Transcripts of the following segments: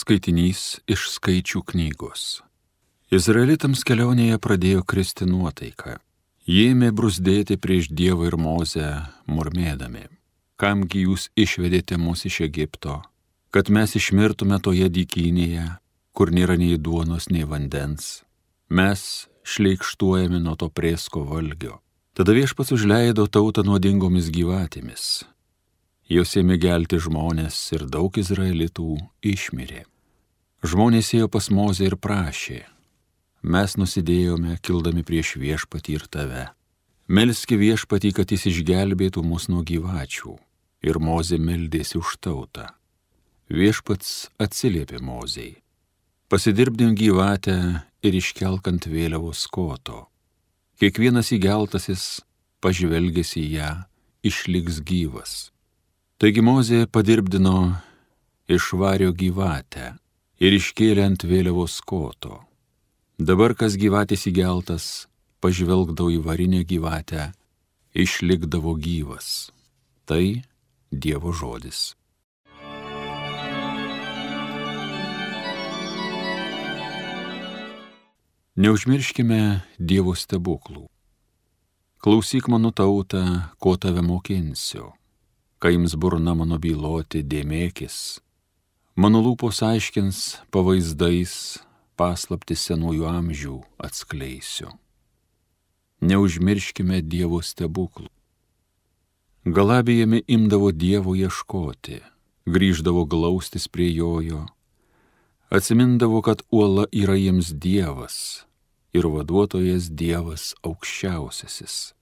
Skaitinys iš skaičių knygos. Izraelitams kelionėje pradėjo kristi nuotaika. Jie ėmė brusdėti prieš Dievą ir Mozę, murmėdami. Kamgi jūs išvedėte mus iš Egipto, kad mes išmirtume toje dykynėje, kur nėra nei duonos, nei vandens. Mes šleikštuojame nuo to priesko valgio. Tada viešpats užleido tautą nuodingomis gyvatėmis, Jos ėmė gelti žmonės ir daug izraelitų išmirė. Žmonės ėjo pas Mozę ir prašė, mes nusidėjome, kildami prieš viešpatį ir tave. Melski viešpatį, kad jis išgelbėtų mus nuo gyvačių. Ir Mozė meldėsi už tautą. Viešpats atsiliepė Mozei. Pasidirbdim gyvatę ir iškelk ant vėliavos koto. Kiekvienas įgeltasis, pažvelgęs į ją, išliks gyvas. Taigi Mozė padirbdino išvario gyvatę ir iškėlė ant vėliavos koto. Dabar kas gyvatės įgeltas, pažvelgdavo į varinę gyvatę, išlikdavo gyvas. Tai Dievo žodis. Neužmirškime Dievo stebuklų. Klausyk mano tautą, ko tave mokinsiu kai jums burna mano byloti dėmėkis. Mano lūpos aiškins pavaizdais, paslapti senųjų amžių atskleisiu. Neužmirškime Dievo stebuklų. Galabijami imdavo Dievo ieškoti, grįždavo glaustis prie jojo, atsimindavo, kad uola yra jiems Dievas ir vaduotojas Dievas aukščiausiasis.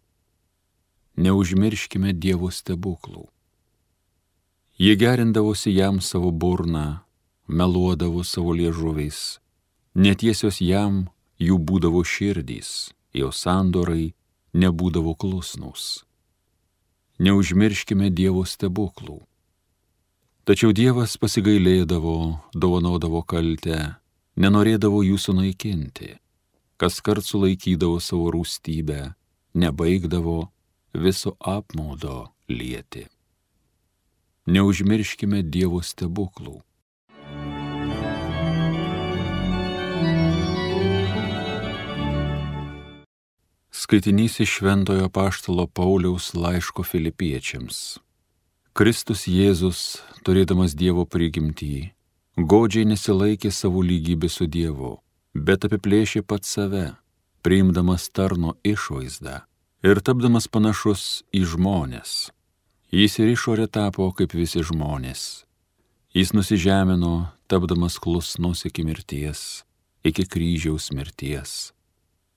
Neužmirškime Dievo stebuklų. Jie gerindavosi jam savo burną, meluodavo savo liežuviais, netiesios jam jų būdavo širdys, jo sandorai nebūdavo klusnus. Neužmirškime Dievo stebuklų. Tačiau Dievas pasigailėdavo, dovanodavo kaltę, nenorėdavo jūsų naikinti, kas kart sulaikydavo savo rūstybę, nebaigdavo viso apmaudo lieti neužmirškime Dievo stebuklų. Skaitinys iš Šventojo Paštalo Pauliaus laiško filipiečiams. Kristus Jėzus, turėdamas Dievo prigimtį, godžiai nesilaikė savo lygybę su Dievu, bet apiplėšė pat save, priimdamas tarno išvaizdą ir tapdamas panašus į žmonės Jis ir išorė tapo kaip visi žmonės. Jis nusižemino, tapdamas klusnus iki mirties, iki kryžiaus mirties.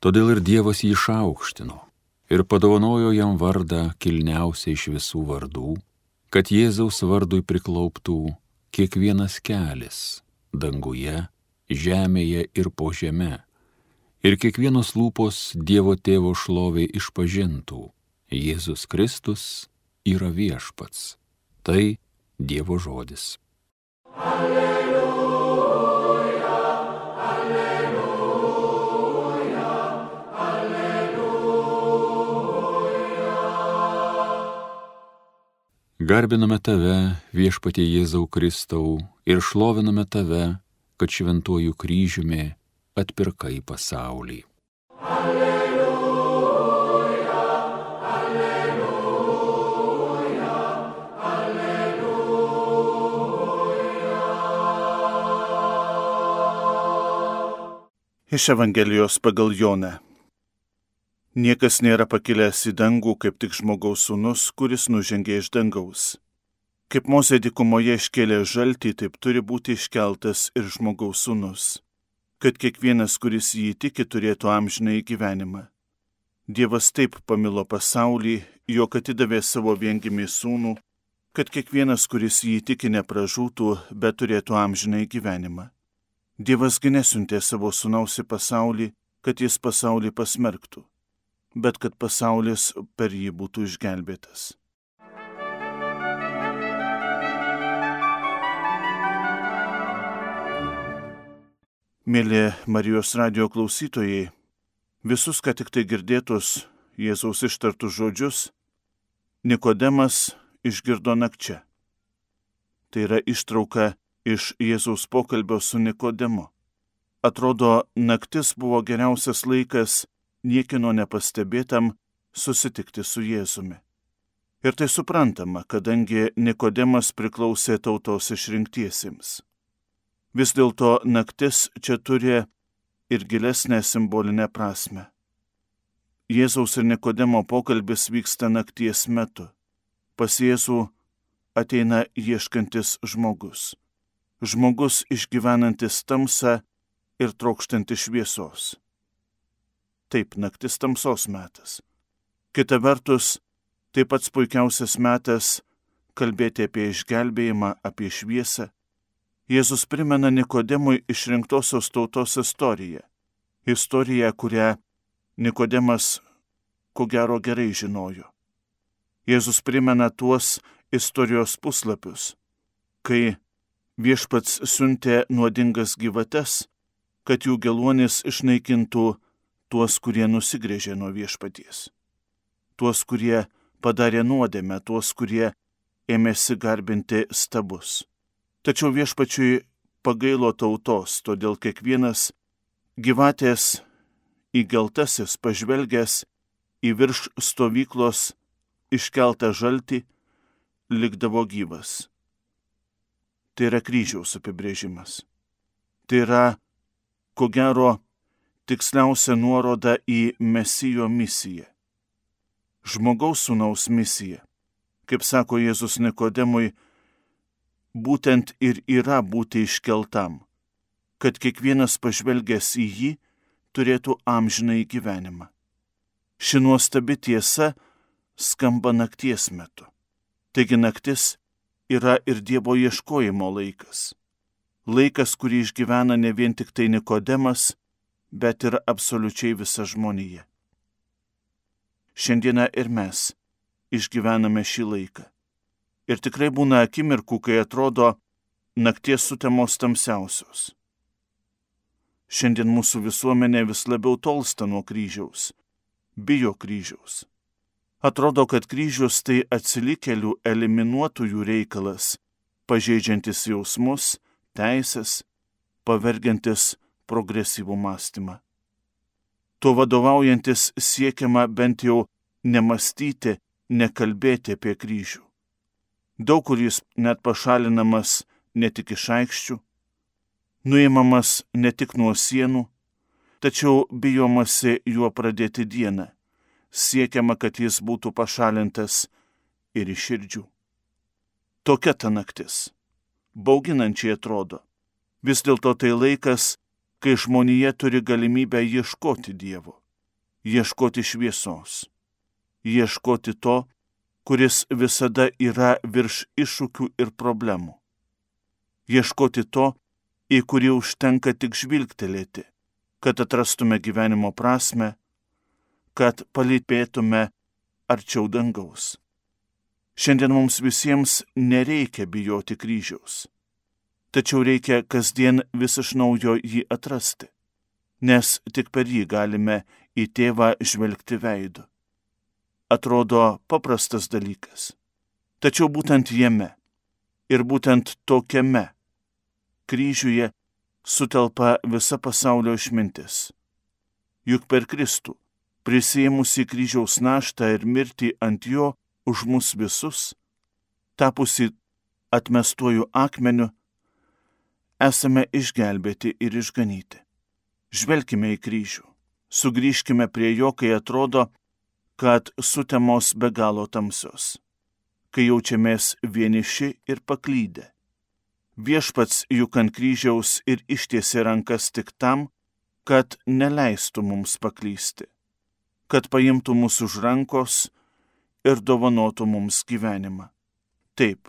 Todėl ir Dievas jį išaukštino ir padovanojo jam vardą kilniausią iš visų vardų, kad Jėzaus vardui priklauptų kiekvienas kelias danguje, žemėje ir po žeme, ir kiekvienos lūpos Dievo tėvo šloviai išpažintų Jėzus Kristus yra viešpats. Tai Dievo žodis. Alleluja, alleluja, alleluja. Garbiname tave, viešpatie Jėzau Kristau, ir šloviname tave, kad šventuoju kryžiumi atpirkai pasaulį. Alleluja. Iš Evangelijos pagal Joną. Niekas nėra pakilęs į dangų, kaip tik žmogaus sūnus, kuris nužengė iš dangaus. Kaip Mozė dikumoje iškėlė žaltį, taip turi būti iškeltas ir žmogaus sūnus, kad kiekvienas, kuris jį tiki, turėtų amžinai gyvenimą. Dievas taip pamilo pasaulį, jog atidavė savo viengimį sūnų, kad kiekvienas, kuris jį tiki, nepražūtų, bet turėtų amžinai gyvenimą. Dievasgi nesiuntė savo sunaus į pasaulį, kad jis pasaulį pasmerktų, bet kad pasaulis per jį būtų išgelbėtas. Mėly Marijos radio klausytojai, visus, ką tik tai girdėtus Jėzaus ištartus žodžius, Nikodemas išgirdo nakčia. Tai yra ištrauka iš Jėzaus pokalbio su Nikodemu. Atrodo, naktis buvo geriausias laikas niekino nepastebėtam susitikti su Jėzumi. Ir tai suprantama, kadangi Nikodemas priklausė tautos išrinktiesiems. Vis dėlto naktis čia turi ir gilesnę simbolinę prasme. Jėzaus ir Nikodemo pokalbis vyksta nakties metu. Pas Jėzų ateina ieškantis žmogus. Žmogus išgyvenantis tamsą ir trokštantis šviesos. Taip, naktis tamsos metas. Kita vertus, tai pats puikiausias metas kalbėti apie išgelbėjimą, apie šviesą. Jėzus primena Nikodemui išrinktosios tautos istoriją. Istoriją, kurią Nikodemas ko gero gerai žinojo. Jėzus primena tuos istorijos puslapius, kai viešpats siuntė nuodingas gyvates, kad jų geluonis išnaikintų tuos, kurie nusigrėžė nuo viešpaties, tuos, kurie padarė nuodėmę, tuos, kurie ėmėsi garbinti stabus. Tačiau viešpačiui pagailo tautos, todėl kiekvienas gyvatės įgeltasis pažvelgęs į virš stovyklos iškeltą žaltį likdavo gyvas. Tai yra kryžiaus apibrėžimas. Tai yra, ko gero, tiksliausia nuoroda į Mesijo misiją. Žmogaus sūnaus misija, kaip sako Jėzus Nikodemui, būtent ir yra būti iškeltam, kad kiekvienas pažvelgęs į jį turėtų amžinai gyvenimą. Ši nuostabi tiesa skamba nakties metu. Taigi naktis yra ir Dievo ieškojimo laikas. Laikas, kurį išgyvena ne vien tik tai Nikodemas, bet ir absoliučiai visa žmonija. Šiandieną ir mes išgyvename šį laiką. Ir tikrai būna akimirkų, kai atrodo nakties sutemos tamsiausios. Šiandien mūsų visuomenė vis labiau tolsta nuo kryžiaus, bijo kryžiaus. Atrodo, kad kryžius tai atsilikėlių eliminuotųjų reikalas, pažeidžiantis jausmus, teisės, pavergiantis progresyvų mąstymą. Tuo vadovaujantis siekiama bent jau nemastyti, nekalbėti apie kryžių. Daug kur jis net pašalinamas ne tik iš aikščių, nuimamas ne tik nuo sienų, tačiau bijomasi juo pradėti dieną siekiama, kad jis būtų pašalintas ir iš širdžių. Tokia ta naktis. Bauginančiai atrodo. Vis dėlto tai laikas, kai žmonija turi galimybę ieškoti Dievo, ieškoti šviesos, ieškoti to, kuris visada yra virš iššūkių ir problemų. Ieškoti to, į kurį užtenka tik žvilgtelėti, kad atrastume gyvenimo prasme kad palypėtume arčiau dangaus. Šiandien mums visiems nereikia bijoti kryžiaus, tačiau reikia kasdien vis iš naujo jį atrasti, nes tik per jį galime į tėvą žvelgti veidu. Atrodo paprastas dalykas, tačiau būtent jame ir būtent tokiame kryžiuje sutelpa visa pasaulio išmintis. Juk per Kristų prisėmusi kryžiaus naštą ir mirti ant jo už mus visus, tapusi atmestuoju akmeniu, esame išgelbėti ir išganyti. Žvelkime į kryžių, sugrįžkime prie jo, kai atrodo, kad sutemos be galo tamsios, kai jaučiamės vieniši ir paklydę. Viešpats juk ant kryžiaus ir ištiesė rankas tik tam, kad neleistų mums paklysti kad paimtų mūsų už rankos ir dovanotų mums gyvenimą. Taip,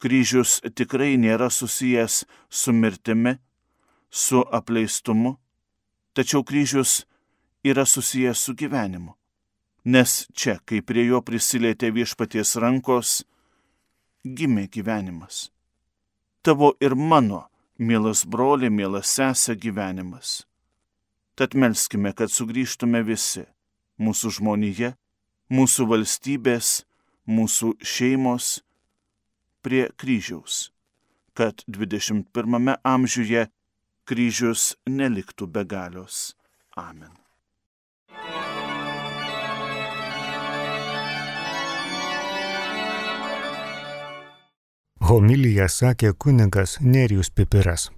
kryžius tikrai nėra susijęs su mirtimi, su apleistumu, tačiau kryžius yra susijęs su gyvenimu. Nes čia, kai prie jo prisilietė viešpaties rankos, gimė gyvenimas. Tavo ir mano, mielas broli, mielas sesė gyvenimas. Tad melskime, kad sugrįžtume visi - mūsų žmonėje, mūsų valstybės, mūsų šeimos prie kryžiaus, kad 21 amžiuje kryžius neliktų be galios. Amen. Homiliją sakė kunigas Nerijus Pipiras.